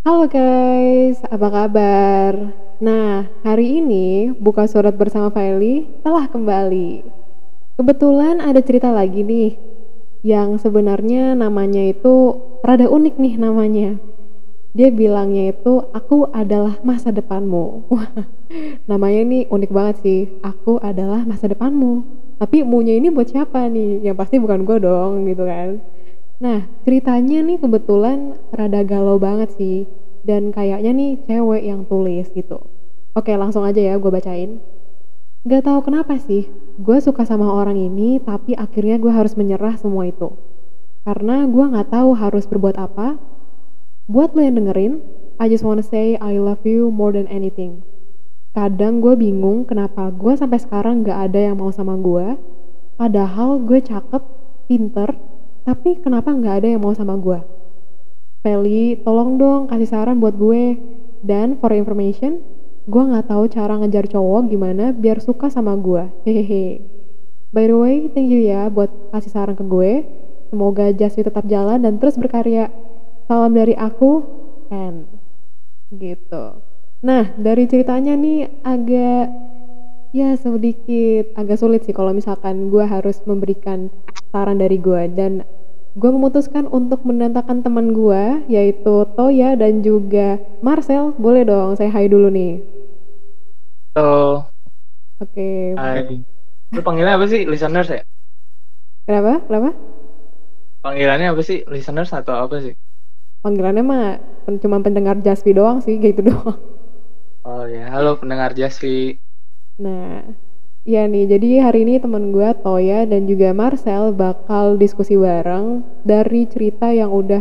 Halo guys, apa kabar? Nah, hari ini Buka Surat Bersama Feli telah kembali. Kebetulan ada cerita lagi nih, yang sebenarnya namanya itu rada unik nih namanya. Dia bilangnya itu, aku adalah masa depanmu. Namanya ini unik banget sih, aku adalah masa depanmu. Tapi munya ini buat siapa nih? Yang pasti bukan gue dong, gitu kan. Nah, ceritanya nih kebetulan rada galau banget sih. Dan kayaknya nih cewek yang tulis gitu. Oke, langsung aja ya gue bacain. Gak tahu kenapa sih, gue suka sama orang ini tapi akhirnya gue harus menyerah semua itu. Karena gue gak tahu harus berbuat apa. Buat lo yang dengerin, I just wanna say I love you more than anything. Kadang gue bingung kenapa gue sampai sekarang gak ada yang mau sama gue. Padahal gue cakep, pinter, tapi kenapa nggak ada yang mau sama gue? Feli, tolong dong kasih saran buat gue. Dan for information, gue nggak tahu cara ngejar cowok gimana biar suka sama gue. Hehehe. By the way, thank you ya buat kasih saran ke gue. Semoga Jaswi tetap jalan dan terus berkarya. Salam dari aku, and gitu. Nah, dari ceritanya nih agak ya sedikit. Agak sulit sih kalau misalkan gue harus memberikan saran dari gue dan gue memutuskan untuk mendatangkan teman gue yaitu Toya dan juga Marcel. Boleh dong saya hai dulu nih. Halo. Oke. Hai. Lu panggilannya apa sih listeners ya? Kenapa? Kenapa? Panggilannya apa sih listeners atau apa sih? Panggilannya mah cuma pendengar Jaspi doang sih gitu doang. Oh ya halo pendengar Jaspi Nah, ya nih, jadi hari ini temen gue Toya dan juga Marcel bakal diskusi bareng dari cerita yang udah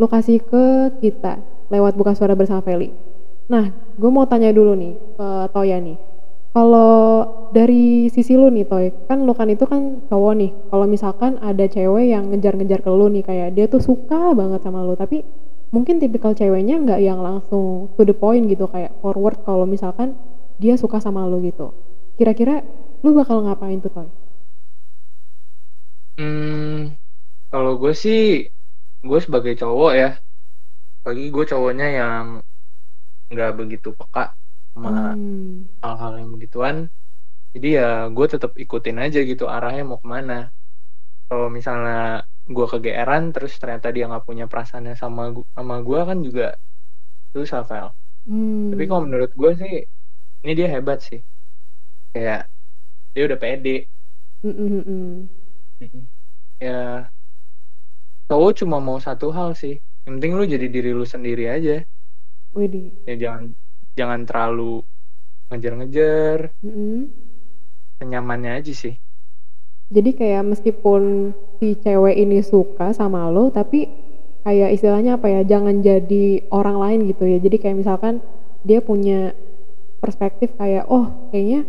lu kasih ke kita lewat buka suara bersama Feli. Nah, gue mau tanya dulu nih ke Toya nih. Kalau dari sisi lu nih Toy, kan lu kan itu kan cowok nih. Kalau misalkan ada cewek yang ngejar-ngejar ke lu nih kayak dia tuh suka banget sama lu, tapi mungkin tipikal ceweknya nggak yang langsung to the point gitu kayak forward kalau misalkan dia suka sama lu gitu. Kira-kira lu bakal ngapain tuh, Toy? hmm kalau gue sih gue sebagai cowok ya bagi gue cowoknya yang nggak begitu peka sama Hmm. hal-hal yang begituan jadi ya gue tetap ikutin aja gitu arahnya mau ke mana kalau misalnya gue kegeeran terus ternyata dia nggak punya perasaannya sama gu- sama gue kan juga susah Vel tapi Hmm. kalau menurut gue sih ini dia hebat sih. Kayak dia udah pede. Ya cowok cuma mau satu hal sih. Yang penting lu jadi diri lu sendiri aja. Widih. ya jangan jangan terlalu ngejar-ngejar. Mm-mm. senyamannya aja sih. Jadi kayak meskipun si cewek ini suka sama lo, tapi kayak istilahnya apa ya, jangan jadi orang lain gitu ya. Jadi kayak misalkan dia punya perspektif kayak, oh kayaknya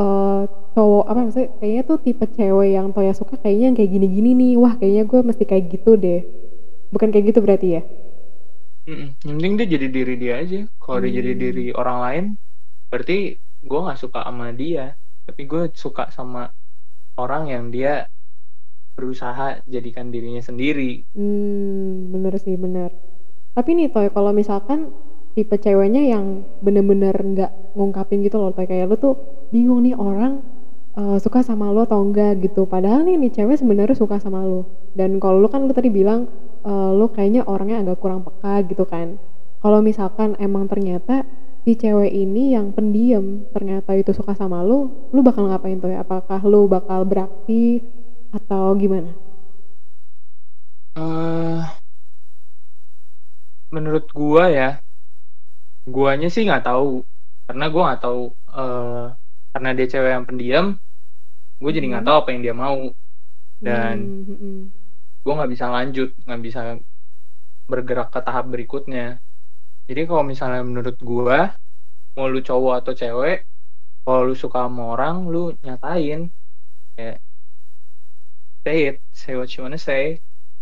eh, cowok apa maksudnya, kayaknya tuh tipe cewek yang Toya suka kayaknya yang kayak gini-gini nih. Wah kayaknya gue mesti kayak gitu deh. Bukan kayak gitu berarti ya? Mm-mm. yang penting dia jadi diri dia aja kalau dia jadi Hmm. diri orang lain berarti gue nggak suka sama dia tapi gue suka sama orang yang dia berusaha jadikan dirinya sendiri Hmm, bener sih bener. Tapi nih Toy, kalau misalkan tipe ceweknya yang bener-bener nggak ngungkapin gitu loh, kayak lu tuh bingung nih orang eh, suka sama lo atau enggak gitu. Padahal nih nih cewek sebenarnya suka sama lo. Dan kalau lu kan lu tadi bilang eh, lu kayaknya orangnya agak kurang peka gitu kan. Kalau misalkan emang ternyata si cewek ini yang pendiam ternyata itu suka sama lu, lu bakal ngapain Toy? Apakah lu bakal beraksi atau gimana? eh menurut gua ya guanya sih nggak tahu karena gua nggak tahu eh karena dia cewek yang pendiam gue jadi nggak Mhm. tahu apa yang dia mau dan Hmm, hmm, hmm. gue nggak bisa lanjut nggak bisa bergerak ke tahap berikutnya jadi kalau misalnya menurut gua mau lu cowok atau cewek kalau lu suka sama orang lu nyatain kayak say it say what you wanna say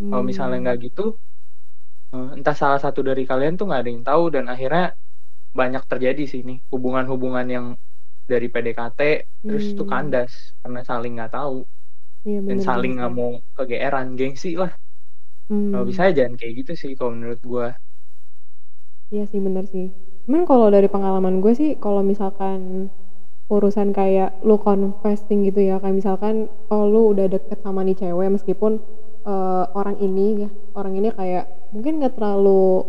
kalau misalnya Hmm. nggak gitu eh, entah salah satu dari kalian tuh nggak ada yang tahu dan akhirnya banyak terjadi sih nih hubungan-hubungan yang dari PDKT terus itu Hmm. kandas karena saling nggak tahu Iya dan saling nggak mau kegeeran gengsi lah kalau Hmm. bisa ya jangan kayak gitu sih kalau menurut gua Iya sih, bener sih. Cuman kalau dari pengalaman gue sih, kalau misalkan urusan kayak lu confessing gitu ya, kayak misalkan, oh lu udah deket sama nih cewek meskipun, eee, orang ini ya, orang ini kayak mungkin nggak terlalu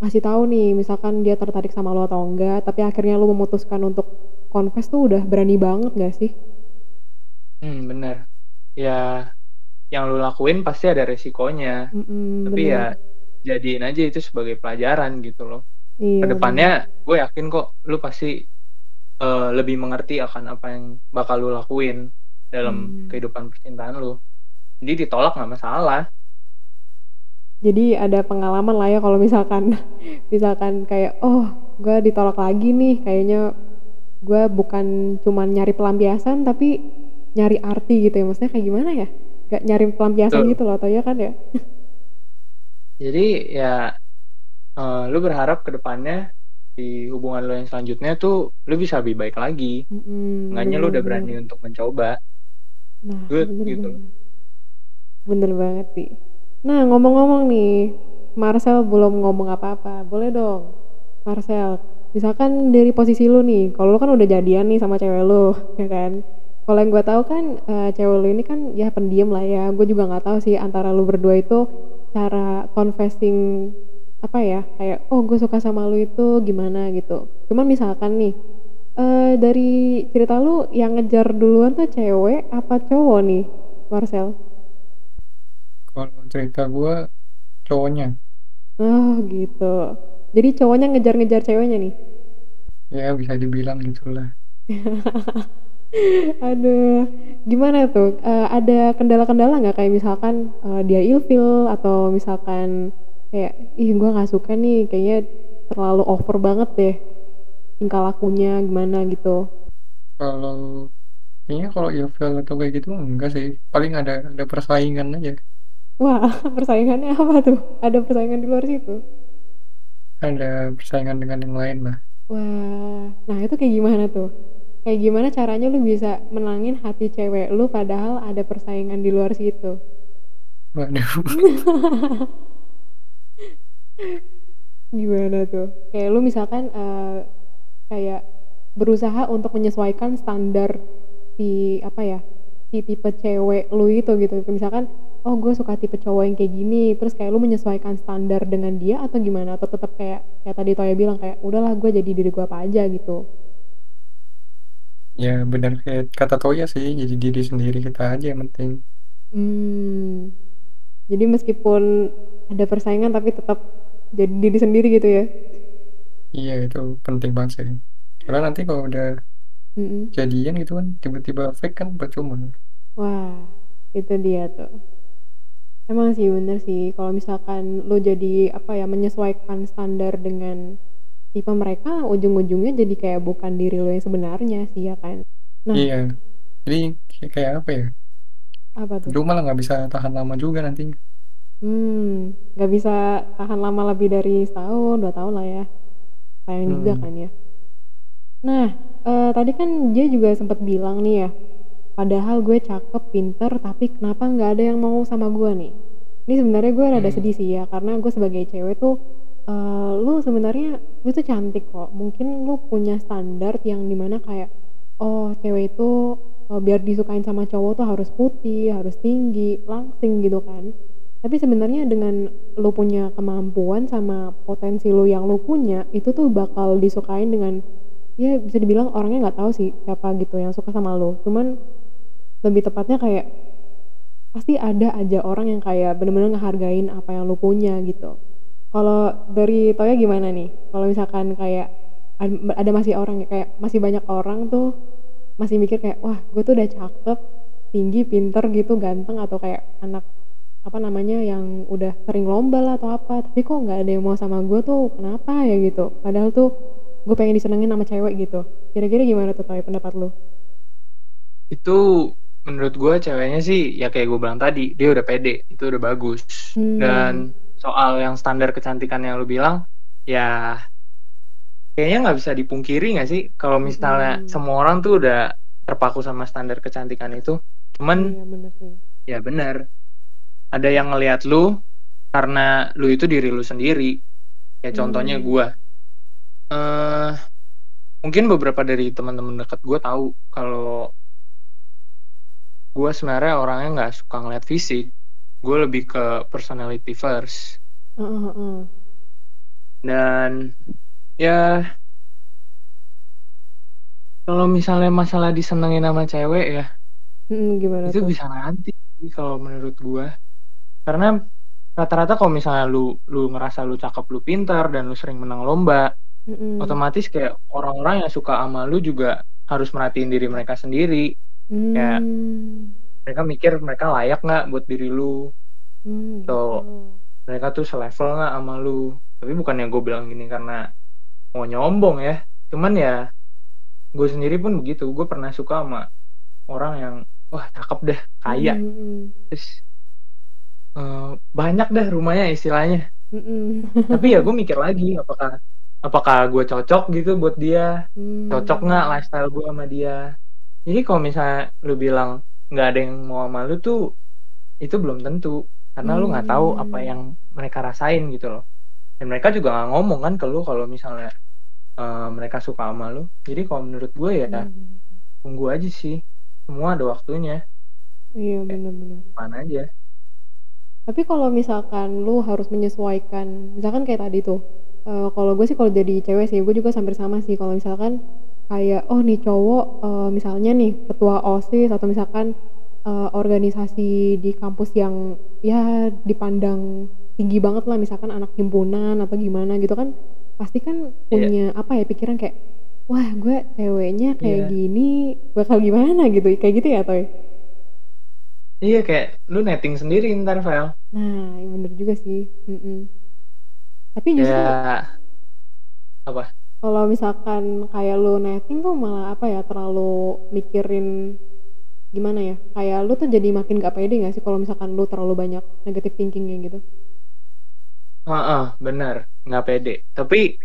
ngasih tahu nih, misalkan dia tertarik sama lu atau enggak, tapi akhirnya lu memutuskan untuk confess tuh udah berani banget nggak sih? Hmm, bener. Ya, yang lu lakuin pasti ada resikonya, Mhm, tapi bener. ya jadiin aja itu sebagai pelajaran gitu loh. Iya, bener. depannya gue yakin kok lu pasti, eee, lebih mengerti akan apa yang bakal lu lakuin dalam Mmm. kehidupan percintaan lu. Jadi ditolak nggak masalah. Jadi ada pengalaman lah ya kalau misalkan misalkan kayak, "Oh, gue ditolak lagi nih, kayaknya gue bukan cuman nyari pelampiasan tapi nyari arti," gitu ya. Maksudnya kayak gimana ya? Nggak nyari pelampiasan Betul. gitu loh, taunya kan ya? Jadi ya, eee, lu berharap ke depannya di hubungan lu yang selanjutnya tuh lu bisa lebih baik lagi. Mhm, Seenggaknya lu udah berani bener. untuk mencoba. Nah, Good, bener gitu. bener. Bener banget sih. Nah, ngomong-ngomong nih, Marcel belum ngomong apa-apa, boleh dong, Marcel, misalkan dari posisi lu nih, kalau lu kan udah jadian nih sama cewek lu, ya kan. Kalau yang gue tahu kan, eee, cewek lu ini kan ya pendiam lah ya, gue juga nggak tahu sih antara lu berdua itu cara confessing, apa ya, kayak, "Oh, gue suka sama lu," itu gimana gitu. Cuman misalkan nih, eee, dari cerita lu yang ngejar duluan tuh cewek apa cowok nih, Marcel? Kalau cerita gue, cowoknya. Oh, gitu. Jadi cowoknya ngejar-ngejar ceweknya nih? Ya, bisa dibilang gitulah. Aduh, gimana tuh, eee, ada kendala-kendala nggak kayak misalkan, eee, dia ilfil atau misalkan kayak, "Ih, gue nggak suka nih, kayaknya terlalu over banget deh tingkah lakunya," gimana gitu? Kalau kayaknya kalau ilfil atau kayak gitu enggak sih, paling ada ada persaingan aja. Wah, persaingannya apa tuh? Ada persaingan di luar situ? Ada persaingan dengan yang lain lah. Wah, nah itu kayak gimana tuh? Kayak gimana caranya lu bisa menangin hati cewek lu padahal ada persaingan di luar situ? Waduh. Gimana tuh? Kayak lu misalkan, eee, kayak berusaha untuk menyesuaikan standar si, apa ya, si tipe cewek lu itu gitu. Misalkan, "Oh, gue suka tipe cowok yang kayak gini," terus kayak lu menyesuaikan standar dengan dia atau gimana? Atau tetep kayak kayak tadi Toya bilang kayak, "Udahlah gue jadi diri gue apa aja," gitu? Ya benar kayak kata Toya sih, jadi diri sendiri kita aja yang penting. Mmm, jadi meskipun ada persaingan tapi tetap jadi diri sendiri gitu ya? Iya, itu penting banget sih. Karena nanti kalau udah jadian gitu kan, tiba-tiba fake kan percuma. Wah, itu dia tuh. Emang sih bener sih kalau misalkan lu jadi, apa ya, menyesuaikan standar dengan tipe mereka, ujung-ujungnya jadi kayak bukan diri lu yang sebenarnya sih, ya kan? Nah Iya, jadi kayak apa ya, Apa tuh? lu malah nggak bisa tahan lama juga nantinya. Mmm, nggak bisa tahan lama lebih dari setahun, 2 tahun lah ya. Sayang juga Mhm. kan ya. Nah, eee, tadi kan dia juga sempet bilang nih ya, "Padahal gue cakep, pinter, tapi kenapa nggak ada yang mau sama gue nih?" Ini sebenarnya gue rada Mmm. sedih sih ya, karena gue sebagai cewek tuh, eee, lu sebenarnya lu tuh cantik kok, mungkin lu punya standar yang di mana kayak, oh cewek itu, eee, biar disukain sama cowok tuh harus putih, harus tinggi, langsing gitu kan. Tapi sebenarnya dengan lu punya kemampuan sama potensi lu yang lu punya, itu tuh bakal disukain dengan ya bisa dibilang orangnya nggak tahu sih siapa gitu yang suka sama lu, cuman lebih tepatnya kayak pasti ada aja orang yang kayak bener-bener ngehargain apa yang lu punya gitu. Kalau dari Toya gimana nih? Kalau misalkan kayak ad ada masih orang kayak masih banyak orang tuh masih mikir kayak, "Wah, gue tuh udah cakep, tinggi, pinter gitu, ganteng," atau kayak anak, apa namanya, yang udah sering lomba lah atau apa, tapi kok nggak ada yang mau sama gue tuh kenapa ya gitu? Padahal tuh gue pengen disenengin sama cewek gitu. Kira-kira gimana tuh Toy pendapat lu? Itu menurut gue ceweknya sih ya kayak gue bilang tadi, dia udah pede, itu udah bagus. Mmm. Dan soal yang standar kecantikan yang lu bilang, ya kayaknya nggak bisa dipungkiri nggak sih kalau misalnya Mhm. semua orang tuh udah terpaku sama standar kecantikan itu. Cuman Iya bener ya bener, ada yang ngelihat lu karena lu itu diri lu sendiri. Kayak contohnya Mmm. gua. Eee, mungkin beberapa dari teman-teman dekat gue tahu kalau gue sebenarnya orangnya nggak suka ngeliat fisik, gue lebih ke personality first. Heeh heeh. Dan, ya kalau misalnya masalah disenengin sama cewek ya gimana itu tuh? bisa nanti kalau menurut gue. Karena rata-rata kalau misalnya lu lu ngerasa lu cakep, lu pintar, dan lu sering menang lomba, Mhm. otomatis kayak orang-orang yang suka sama lu juga harus merhatiin diri mereka sendiri. Kayak Mmm. mereka mikir mereka layak nggak buat diri lu. Mmm, Atau gitu. mereka tuh selevel nggak sama lu. Tapi bukannya gue bilang gini karena mau nyombong ya, cuman ya gue sendiri pun begitu, gue pernah suka sama orang yang, wah cakep deh, kaya, Mhm mhm. terus eee, banyak deh rumahnya istilahnya. Mhm. Tapi ya gue mikir lagi, apakah apakah gue cocok gitu buat dia, cocok nggak lifestyle gue sama dia. Jadi kalau misalnya lu bilang nggak ada yang mau sama lu tuh, itu belum tentu, karena lu nggak tahu apa Mmm. yang mereka rasain gitu loh. Dan mereka juga nggak ngomong kan ke lu kalau misalnya, eee, mereka suka sama lu. Jadi kalau menurut gue ya, Mmm. tunggu aja sih, semua ada waktunya. Iya, bener. depan aja. Tapi kalau misalkan lu harus menyesuaikan misalkan kayak tadi tuh, eee, kalau gue sih kalau jadi cewek sih, gue juga hampir sama sih kalau misalkan kayak, oh nih cowok, eee, misalnya nih ketua OSIS atau misalkan, eee, organisasi di kampus yang ya dipandang tinggi banget lah, misalkan anak himpunan atau gimana gitu kan, pasti kan Iya. punya apa ya, pikiran kayak, "Wah gue ceweknya kayak Iya. gini bakal gimana?" Gitu, kayak gitu ya, Toy? Iya, kayak lu netting sendiri entar, Vel. Nah, iya bener juga sih, mhm. Tapi justru Kayak apa? Kalau misalkan kayak lu netting tuh malah apa ya, terlalu mikirin gimana ya, kayak lu tuh jadi makin nggak pede nggak sih kalau misalkan lu terlalu banyak negative thinking-nya gitu? Heeh, bener, nggak pede. Tapi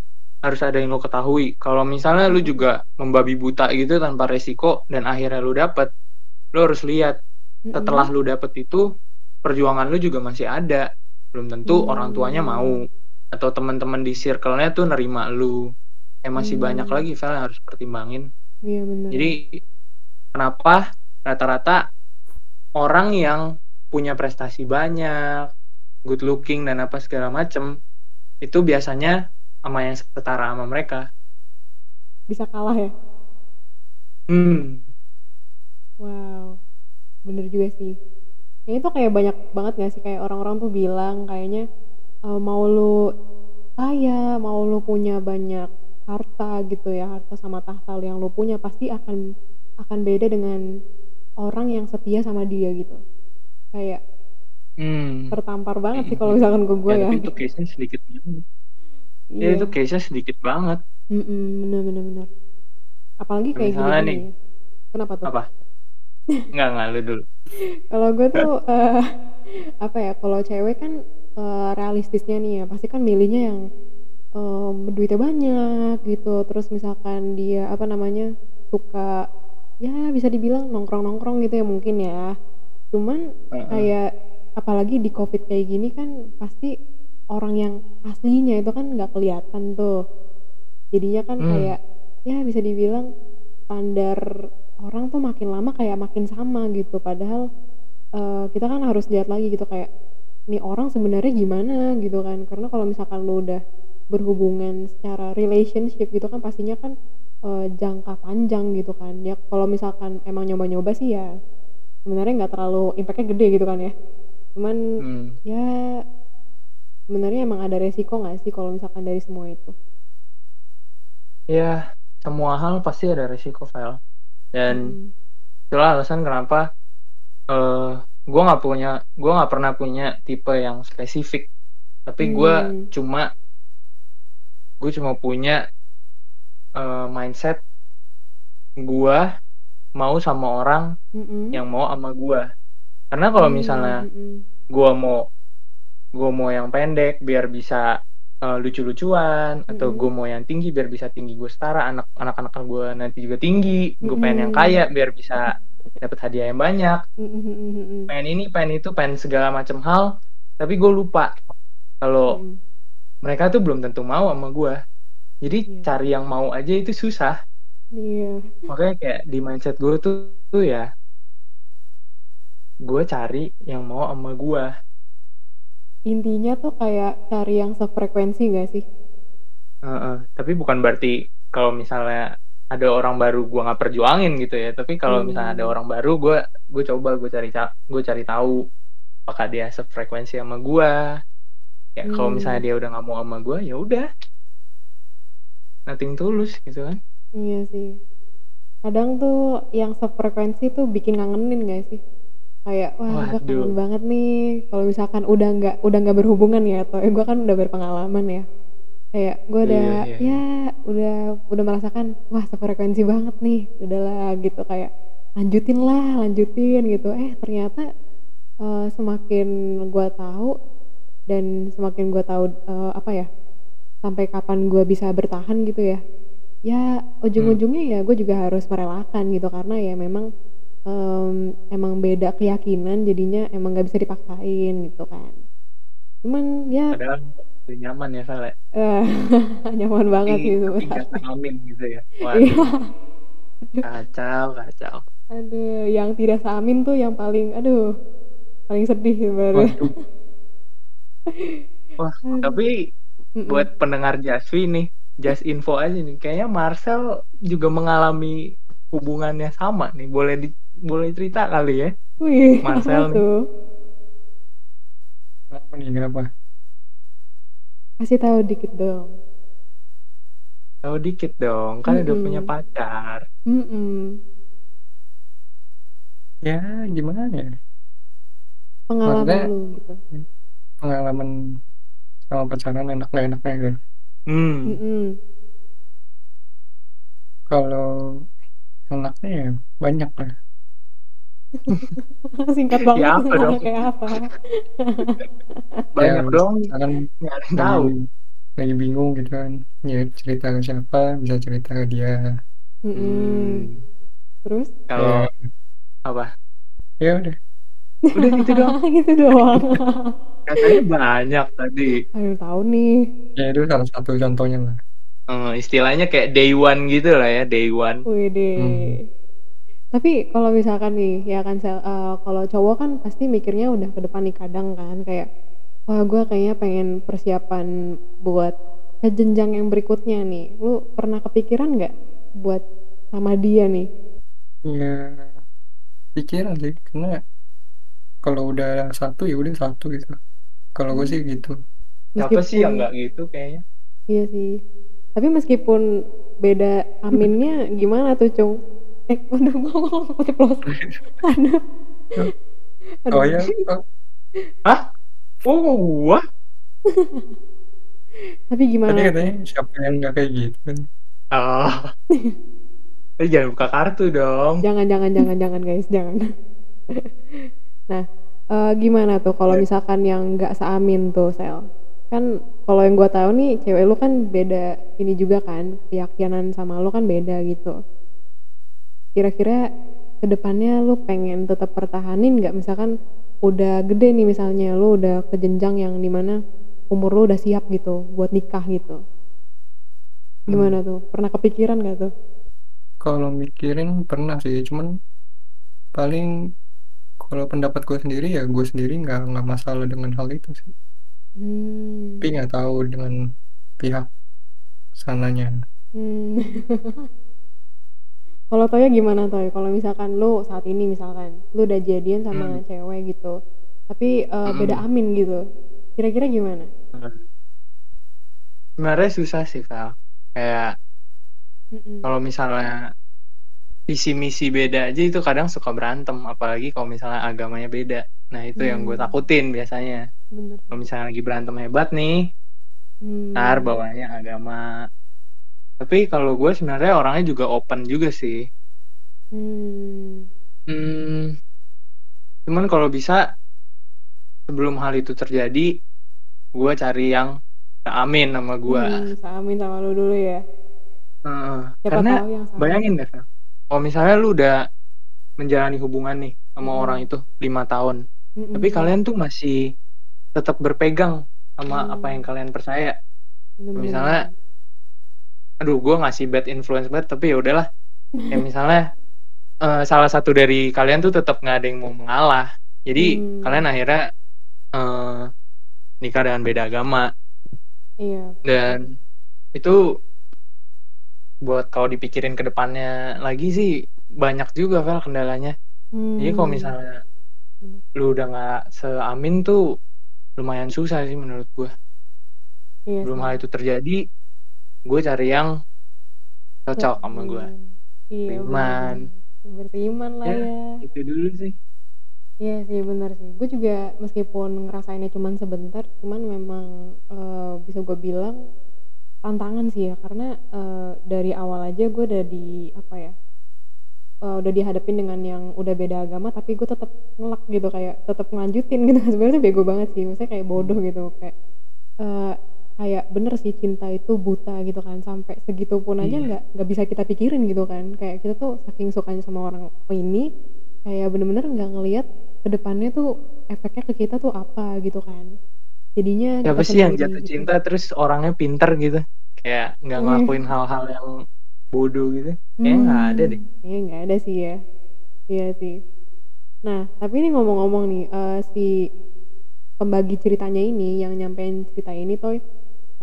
harus ada yang lu ketahui, kalau misalnya lu juga membabi buta gitu tanpa resiko dan akhirnya lu dapet, lu harus lihat setelah lu dapet itu, perjuangan lu juga masih ada. Belum tentu orang tuanya mau, atau temen-temen di circle-nya tuh nerima lu. Ya masih banyak Mmm. lagi, Vel, yang harus pertimbangin. Iya, bener. Jadi, kenapa rata-rata orang yang punya prestasi banyak, good looking dan apa segala macem, itu biasanya sama yang setara sama mereka. Bisa kalah ya? Hmm. Wow, bener juga sih. Kayaknya itu kayak banyak banget nggak sih, kayak orang-orang tuh bilang kayaknya, eee, mau lu kaya, mau lu punya banyak harta gitu ya, harta sama tahta yang lu punya pasti akan akan beda dengan orang yang setia sama dia gitu. Kayak Mmm, tertampar banget sih mhm kalau misalkan ke gue Ya ya. itu case-nya sedikit banget. Ya itu Iya. case-nya sedikit banget. Mhm, bener bener bener. Apalagi kayak Misalnya nih gini-gini. Kenapa tuh? Apa? Enggak, lu dulu. Kalau gue tuh, eee, apa ya, kalau cewek kan, eee, realistisnya nih ya, pasti kan milihnya yang, mmm, duitnya banyak gitu, terus misalkan dia, apa namanya, suka ya bisa dibilang nongkrong-nongkrong gitu ya mungkin ya. Cuman Heeh. kayak apalagi di Covid kayak gini kan pasti orang yang aslinya itu kan nggak kelihatan tuh. Jadinya kan Mmm. kayak ya bisa dibilang standar orang tuh makin lama kayak makin sama gitu, padahal, eee, kita kan harus lihat lagi gitu kayak, nih orang sebenarnya gimana gitu kan. Karena kalau misalkan lu udah berhubungan secara relationship gitu kan pastinya kan, eee, jangka panjang gitu kan. Ya kalau misalkan emang nyoba-nyoba sih ya sebenarnya nggak terlalu impact-nya gede gitu kan ya. Cuman Mmm. ya sebenarnya emang ada resiko nggak sih kalau misalkan dari semua itu? Ya, semua hal pasti ada resiko, Vel. Dan Mhm. itulah alasan kenapa, eee, gue nggak punya gue nggak pernah punya tipe yang spesifik. Tapi gue Mmm. cuma gue cuma punya, eee, mindset gue mau sama orang Mhm. yang mau sama gue. Karena kalau Mmm, misalnya gue mau gue mau yang pendek biar bisa, eee, lucu-lucuan, atau gue mau yang tinggi biar bisa tinggi gue setara, anak anak-anak gue nanti juga tinggi, gue pengen yang kaya biar bisa dapet hadiah yang banyak. Pengen ini, pengen itu, pengen segala macem hal, tapi gue lupa kalau. Mereka tuh belum tentu mau sama gue. Jadi Iya. cari yang mau aja itu susah. Iya. Makanya kayak di mindset gue tuh, tuh ya gue cari yang mau sama gue. Intinya tuh kayak cari yang sefrekuensi gak sih? Heeh, tapi bukan berarti kalau misalnya ada orang baru gue nggak perjuangin gitu ya. Tapi kalau misalnya ada Hmm. orang baru gue gue coba gue cari gue cari tahu apakah dia sefrekuensi sama gue. Ya kalau misalnya Hmm. dia udah nggak mau sama gue ya udah. Nothing tulus gitu kan. Iya sih. Kadang tuh yang sefrekuensi tuh bikin ngangenin gak sih? Kayak wah gue kangen banget nih kalau misalkan udah nggak udah nggak berhubungan ya atau eh, gue kan udah berpengalaman ya. Kayak gue udah Iya, iya. ya udah udah merasakan wah sefrekuensi banget nih. Udahlah gitu kayak lanjutin lah, lanjutin gitu. Eh ternyata eh, semakin gue tahu dan semakin gue tahu eh, apa ya sampai kapan gue bisa bertahan gitu ya ya ujung-ujungnya ya gue juga harus merelakan gitu karena ya memang em, emang beda keyakinan jadinya emang nggak bisa dipaksain gitu kan cuman ya Padahal nyaman ya Vel ya. eh, nyaman banget Tapi, sih sebenarnya gitu ya. iya Waduh, kacau, kacau. aduh yang tidak seamin tuh yang paling aduh paling sedih sebenarnya. Wah, tapi Mm-mm. buat pendengar Jasvi nih, just info aja nih. Kayaknya Marcel juga mengalami hubungannya sama nih. Boleh di, boleh cerita kali ya, wih apa Marcel nih. tuh Kenapa nih? Kenapa? kasih tahu dikit dong Tahu dikit dong, kan udah punya Mm-mm. pacar. Mm-mm. Ya gimana ya? pengalaman Maksudnya lu gitu pengalaman sama pacaran enak gak enaknya gitu. Hmm, Mm-mm. Kalau enaknya ya banyak lah. singkat banget ya apa dong? kayak apa Banyak Ya dong, misalkan nggak ada yang tahu. lagi lagi bingung gitu kan. Ya cerita ke siapa bisa cerita ke dia. Mm-mm. Hmm, terus kalau Ya apa? ya udah. Udah gitu dong. gitu doang Katanya banyak tadi. ayo tahu nih Ya itu salah satu contohnya lah. Eh, istilahnya kayak day one gitu lah ya, day one. Wede. Hmm. Tapi kalau misalkan nih, ya kan eh, kalau cowok kan pasti mikirnya udah ke depan nih kadang kan kayak wah gue kayaknya pengen persiapan buat ke jenjang yang berikutnya nih. Lu pernah kepikiran nggak buat sama dia nih? Ya pikiran sih karena kalau udah satu ya udah satu gitu. Kalau gue sih gitu. Siapa sih yang nggak gitu kayaknya? iya sih. Tapi meskipun beda aminnya gimana tuh, Cung? Eh, waduh, gue ngomong keceplosan. Aduh, Oh ya, oh, Hah? Oh, wah. Tapi tadi gimana tuh? katanya siapa yang nggak kayak gitu kan? Oh. Eh, jangan buka kartu dong. Jangan, jangan, jangan, jangan guys, jangan. Nah, eh, gimana tuh kalau Ya. misalkan yang nggak seamin tuh, Sel? Kan kalau yang gua tahu nih, cewek lu kan beda ini juga kan, keyakinan sama lu kan beda gitu. Kira-kira ke depannya lu pengen tetap pertahanin nggak? Misalkan udah gede nih misalnya, lu udah ke jenjang yang di mana umur lu udah siap gitu buat nikah gitu. Hmm. Gimana tuh? Pernah kepikiran nggak tuh? Kalau mikirin pernah sih, cuman paling kalau pendapat gue sendiri ya gue sendiri nggak nggak masalah dengan hal itu sih. Hmm. Tapi nggak tahu dengan pihak sananya. Hmm. Kalau Toya gimana Toy? Kalau misalkan lu saat ini misalkan lu udah jadian sama Hmm. cewek gitu, tapi eh, beda Mm-mm. amin gitu, kira-kira gimana? Sebenarnya susah sih, Val. Kayak kalau misalnya visi misi beda aja itu kadang suka berantem, apalagi kalau misalnya agamanya beda. Nah, itu yang gue Hmm. takutin biasanya. Bener. Kalau misalnya lagi berantem hebat nih, ntar Hmm. bawahnya agama. Tapi kalau gue sebenarnya orangnya juga open juga sih. Hmm. Hmm, cuman kalau bisa sebelum hal itu terjadi, gue cari yang amin sama gue. Hmm, seamin sama lu dulu ya. Siapa karena yang sama. bayangin deh. Kalau misalnya lu udah menjalani hubungan nih sama Mm-mm. orang itu lima tahun, Mm-mm. tapi kalian tuh masih tetap berpegang sama Hmm. apa yang kalian percaya. Bener-bener. misalnya aduh gue ngasih bad influence banget tapi ya udahlah kayak misalnya uh, salah satu dari kalian tuh tetap nggak ada yang mau mengalah jadi hmm. kalian akhirnya uh, nikah dengan beda agama iya dan itu buat kalau dipikirin ke depannya lagi sih banyak juga Vel kendalanya. Hmm. jadi kalau hmm. misalnya lu udah nggak seamin tuh lumayan susah sih menurut gue iya, belum hal itu terjadi gue cari yang cocok sama gue iya, beriman. beriman lah ya, ya. itu dulu sih. Iya sih benar sih. Gue juga meskipun ngerasainnya cuman sebentar, cuman memang uh, bisa gue bilang tantangan sih ya karena uh, dari awal aja gue udah di apa ya uh, udah dihadapin dengan yang udah beda agama tapi gue tetap ngelak gitu kayak tetap ngelanjutin gitu sebenarnya bego banget sih maksudnya kayak bodoh gitu kayak uh, kayak bener sih cinta itu buta gitu kan sampai segitu pun aja iya. nggak iya. nggak bisa kita pikirin gitu kan kayak kita tuh saking sukanya sama orang ini kayak bener-bener nggak ngelihat ke depannya tuh efeknya ke kita tuh apa gitu kan jadinya siapa sih yang jatuh gitu. cinta terus orangnya pinter gitu? Kayak nggak iya. ngelakuin hal-hal yang bodoh gitu? Nggak hmm, ada deh. Kayaknya nggak ada sih ya. Iya sih. Nah tapi ini ngomong-ngomong nih uh, si pembagi ceritanya ini yang nyampein cerita ini toy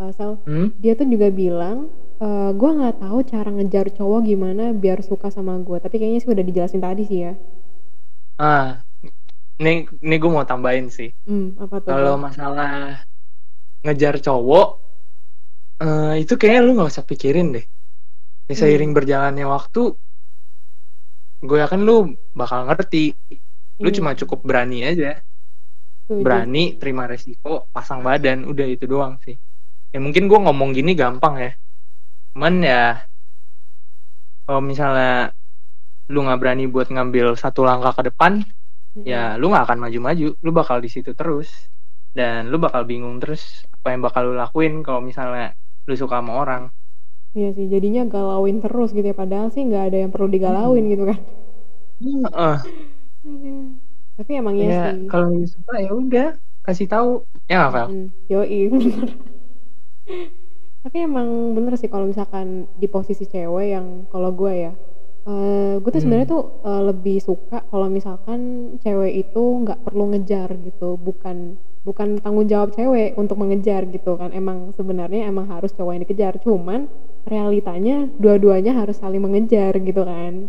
uh, Sel hmm? dia tuh juga bilang uh, eh, gue nggak tahu cara ngejar cowok gimana biar suka sama gue tapi kayaknya sih udah dijelasin tadi sih ya. Ah ini ini gue mau tambahin sih hmm, kalau masalah ngejar cowok uh, itu kayaknya lu nggak usah pikirin deh Ya, seiring hmm. berjalannya waktu, gue yakin lu bakal ngerti. Lu hmm. cuma cukup berani aja. Berani, terima resiko, pasang badan, udah itu doang sih. Ya mungkin gue ngomong gini gampang ya. Cuman ya, kalau misalnya lu nggak berani buat ngambil satu langkah ke depan, hmm. ya lu nggak akan maju-maju. Lu bakal di situ terus. Dan lu bakal bingung terus apa yang bakal lu lakuin kalau misalnya lu suka sama orang. Iya sih, jadinya galauin terus gitu ya, padahal sih nggak ada yang perlu digalauin gitu kan. Heeh. Tapi emang iya Ya, sih. kalau suka ya udah, kasih tahu. Ya nggak, Vel? Yoi, bener. Tapi emang bener sih kalau misalkan di posisi cewek yang kalau gue ya, uh, gue tuh sebenarnya hmm. tuh, uh, lebih suka kalau misalkan cewek itu nggak perlu ngejar gitu, bukan bukan tanggung jawab cewek untuk mengejar gitu kan, emang sebenarnya emang harus cowok yang dikejar, cuman realitanya dua-duanya harus saling mengejar gitu kan.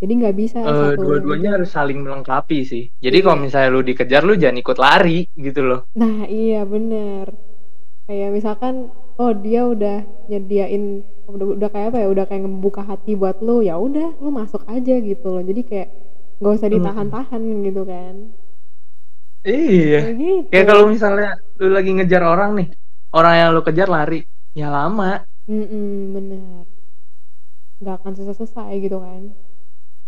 Jadi nggak bisa uh, dua-duanya harus saling melengkapi sih. Jadi iya. kalau misalnya lu dikejar lu jangan ikut lari gitu loh. Nah iya bener. Kayak misalkan oh dia udah nyediain udah, udah kayak apa ya udah kayak membuka hati buat lu ya udah lu masuk aja gitu loh jadi kayak nggak usah ditahan-tahan hmm. gitu kan iya kayak, gitu. kayak kalau misalnya lu lagi ngejar orang nih orang yang lu kejar lari ya lama Mhm, bener. Nggak akan selesai-selesai gitu kan.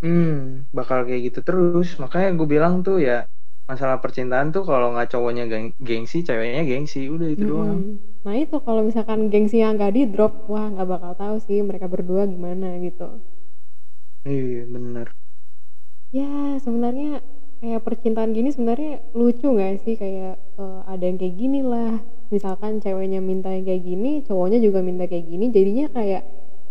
Hmm, bakal kayak gitu terus. Makanya gue bilang tuh ya masalah percintaan tuh kalau nggak cowoknya geng gengsi, ceweknya gengsi, udah itu doang. Nah itu kalau misalkan gengsi yang nggak di drop, wah nggak bakal tahu sih mereka berdua gimana gitu. Iya bener. Ya sebenarnya kayak percintaan gini sebenarnya lucu nggak sih? Kayak uh, ada yang kayak gini lah. Misalkan ceweknya minta yang kayak gini cowoknya juga minta kayak gini jadinya kayak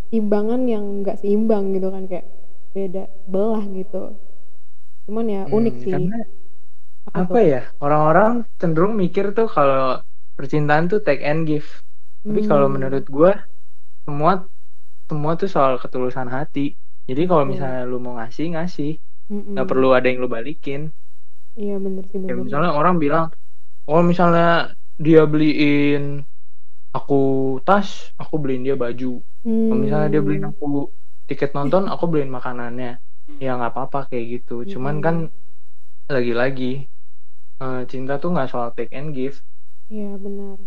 timbangan yang nggak seimbang gitu kan kayak beda belah gitu. Cuman ya hmm, unik sih. karena apa, apa ya orang-orang cenderung mikir tuh kalau percintaan tuh take and give tapi kalau hmm. menurut gue semua semua tuh soal ketulusan hati jadi kalau misalnya lu mau ngasih ngasih nggak mm perlu ada yang lu balikin iya bener sih bener. Ya, misalnya orang bilang oh misalnya dia beliin aku tas, aku beliin dia baju. Hmm. Kalau misalnya dia beliin hmm. aku tiket nonton, aku beliin makanannya. Ya nggak apa-apa kayak gitu. Hmm. Cuman kan lagi-lagi uh, cinta tuh nggak soal take and give. Iya benar.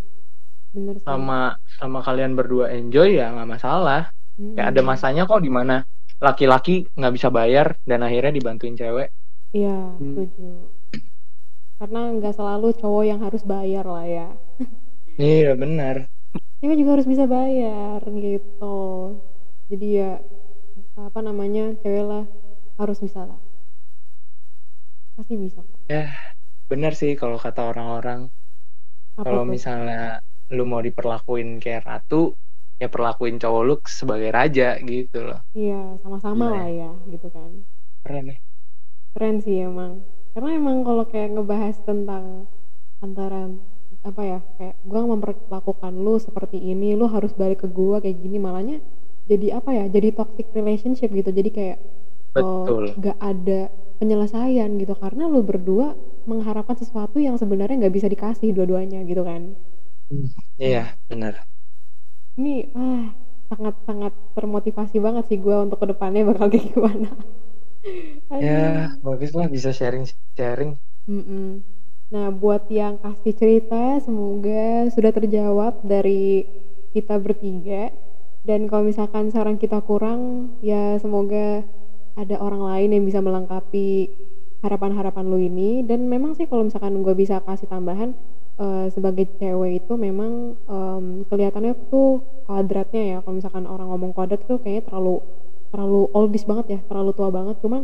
Benar sih. Sama sama kalian berdua enjoy ya nggak masalah. Hmm. Kayak ada masanya kok di mana laki-laki nggak bisa bayar dan akhirnya dibantuin cewek. Iya, hmm. setuju karena nggak selalu cowok yang harus bayar lah ya iya benar cewek juga harus bisa bayar gitu jadi ya apa namanya cewek lah harus bisa lah pasti bisa kok ya benar sih kalau kata orang-orang kalau misalnya lu mau diperlakuin kayak ratu ya perlakuin cowok lu sebagai raja gitu loh. Iya, sama-sama lah ya. ya, gitu kan. Keren ya. Keren sih emang. Karena emang kalau kayak ngebahas tentang antara apa ya, kayak gua memperlakukan lu seperti ini, lu harus balik ke gua kayak gini, malahnya jadi apa ya, jadi toxic relationship gitu. Jadi kayak Betul. gak ada penyelesaian gitu karena lu berdua mengharapkan sesuatu yang sebenarnya nggak bisa dikasih dua-duanya gitu kan. Iya, benar. Ini ah sangat-sangat termotivasi banget sih gua untuk ke depannya bakal kayak gimana. Ya, bagus lah bisa sharing-sharing. Mm-mm. Nah, buat yang kasih cerita, semoga sudah terjawab dari kita bertiga. Dan kalau misalkan saran kita kurang, ya semoga ada orang lain yang bisa melengkapi harapan-harapan lu ini. Dan memang sih kalau misalkan gue bisa kasih tambahan, eh, sebagai cewek itu memang em, kelihatannya tuh kuadratnya ya. Kalau misalkan orang ngomong kuadrat tuh kayaknya terlalu terlalu oldies banget ya, terlalu tua banget. Cuman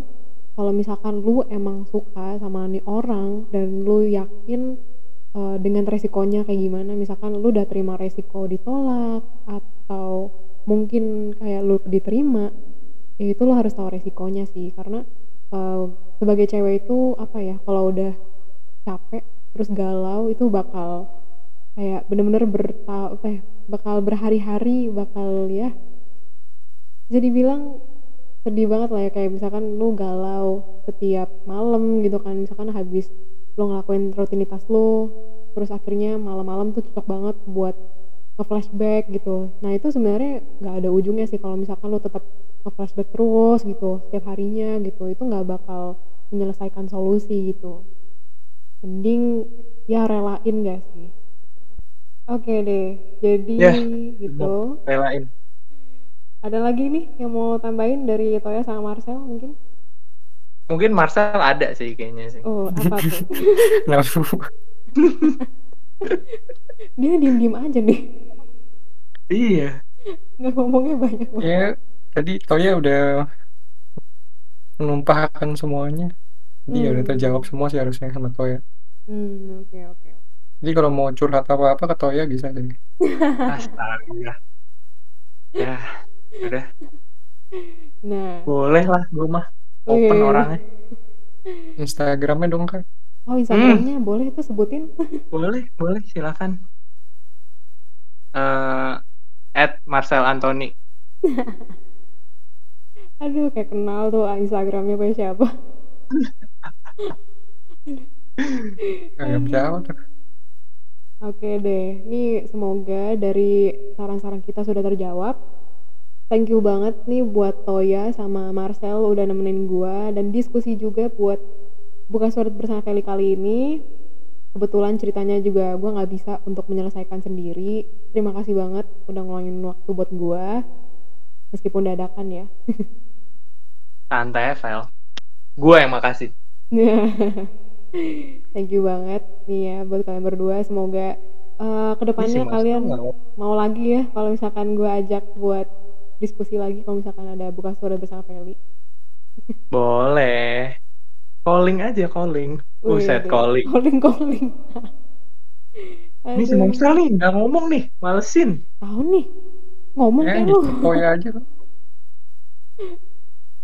kalau misalkan lu emang suka sama nih orang dan lu yakin uh, dengan resikonya kayak gimana misalkan lu udah terima resiko ditolak atau mungkin kayak lu diterima ya itu lu harus tahu resikonya sih. Karena uh, sebagai cewek itu apa ya kalau udah capek terus galau itu bakal kayak bener-bener berta apa ya, bakal berhari-hari bakal ya bisa dibilang sedih banget lah ya. Kayak misalkan lu galau setiap malam gitu kan. Misalkan habis lu ngelakuin rutinitas lu terus akhirnya malam-malam tuh cocok banget buat nge flashback gitu nah itu sebenarnya nggak ada ujungnya sih kalau misalkan lu tetap nge flashback terus gitu setiap harinya gitu itu nggak bakal menyelesaikan solusi gitu mending ya relain gak sih oke deh jadi Ya, gitu Relain. ada lagi nih yang mau tambahin dari Toya sama Marcel mungkin? Mungkin Marcel ada sih kayaknya sih. Oh, apa tuh? Dia diem-diem aja nih. Iya. Nggak ngomongnya banyak banget. ya tadi Toya udah menumpahkan semuanya jadi ya udah Hmm. terjawab semua sih harusnya sama Toya Hmm, oke oke. jadi kalau mau curhat apa-apa ke Toya bisa sih Astaga. Ya, udah. Nah, Boleh lah gue mah. Open iya. orangnya. Instagramnya dong kak Oh, Instagramnya boleh tuh sebutin. Boleh, boleh silakan. Eh at Marcel Anthony. Aduh, kayak kenal tuh Instagramnya punya siapa. jawab tuh Oke deh, ini semoga dari saran-saran kita sudah terjawab. Thank you banget nih buat Toya sama Marcel udah nemenin gua dan diskusi juga buat buka surat bersama Feli kali ini. Kebetulan ceritanya juga gua nggak bisa untuk menyelesaikan sendiri. Terima kasih banget udah ngeluangin waktu buat gua. Meskipun dadakan ya. Santai Vel. Gue yang makasih. Thank you banget nih ya buat kalian berdua. Semoga eh, ke depannya kalian mau lagi ya kalau misalkan gue ajak buat diskusi lagi kalau misalkan ada buka suara bersama Feli. Boleh. Calling aja calling. Buset Wih, calling. Calling calling. Ini Marcel nih nggak ngomong nih, malesin. tahu nih ngomong ya kayak lu. Toya aja kan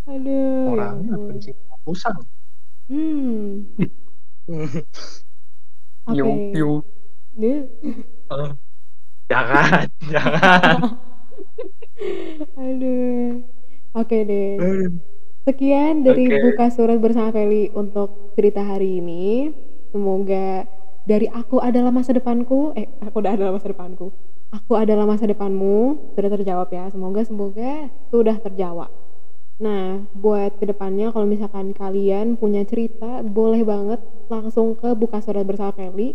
Aduh, ya Orangnya benci usang. Hmm, Yu Dia- Eh, jangan, jangan. Aduh. Oke deh. Aduh. Sekian dari Oke. buka surat bersama Feli untuk cerita hari ini. Semoga dari aku adalah masa depanku, eh aku udah adalah masa depanku. Aku adalah masa depanmu sudah terjawab ya. Semoga semoga sudah terjawab. Nah, buat ke depannya kalau misalkan kalian punya cerita, boleh banget langsung ke buka surat bersama Feli.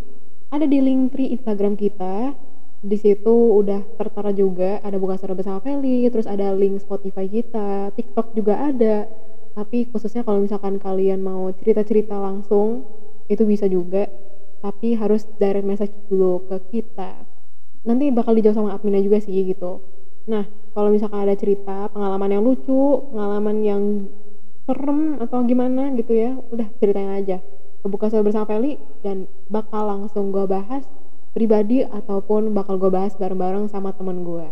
Ada di link tree Instagram kita. Di situ udah tertera juga ada buka surat bersama Feli, terus ada link Spotify kita, TikTok juga ada. Tapi khususnya kalau misalkan kalian mau cerita-cerita langsung, itu bisa juga. Tapi harus direct message dulu ke kita. Nanti bakal dijawab sama adminnya juga sih gitu. Nah, kalau misalkan ada cerita, pengalaman yang lucu, pengalaman yang serem atau gimana gitu ya, udah ceritain aja. Kebuka suara bersama Feli dan bakal langsung gue bahas pribadi ataupun bakal gue bahas bareng-bareng sama temen gue.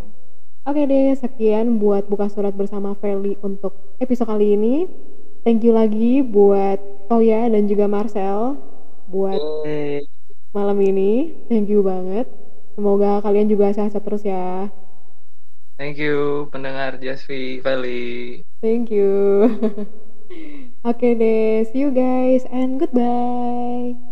Oke deh, sekian buat buka surat bersama Feli untuk episode kali ini. Thank you lagi buat Toya dan juga Marcel buat malam ini. Thank you banget. Semoga kalian juga sehat-sehat terus ya. Thank you pendengar Jasvi Feli. Thank you. Oke deh, see you guys and goodbye.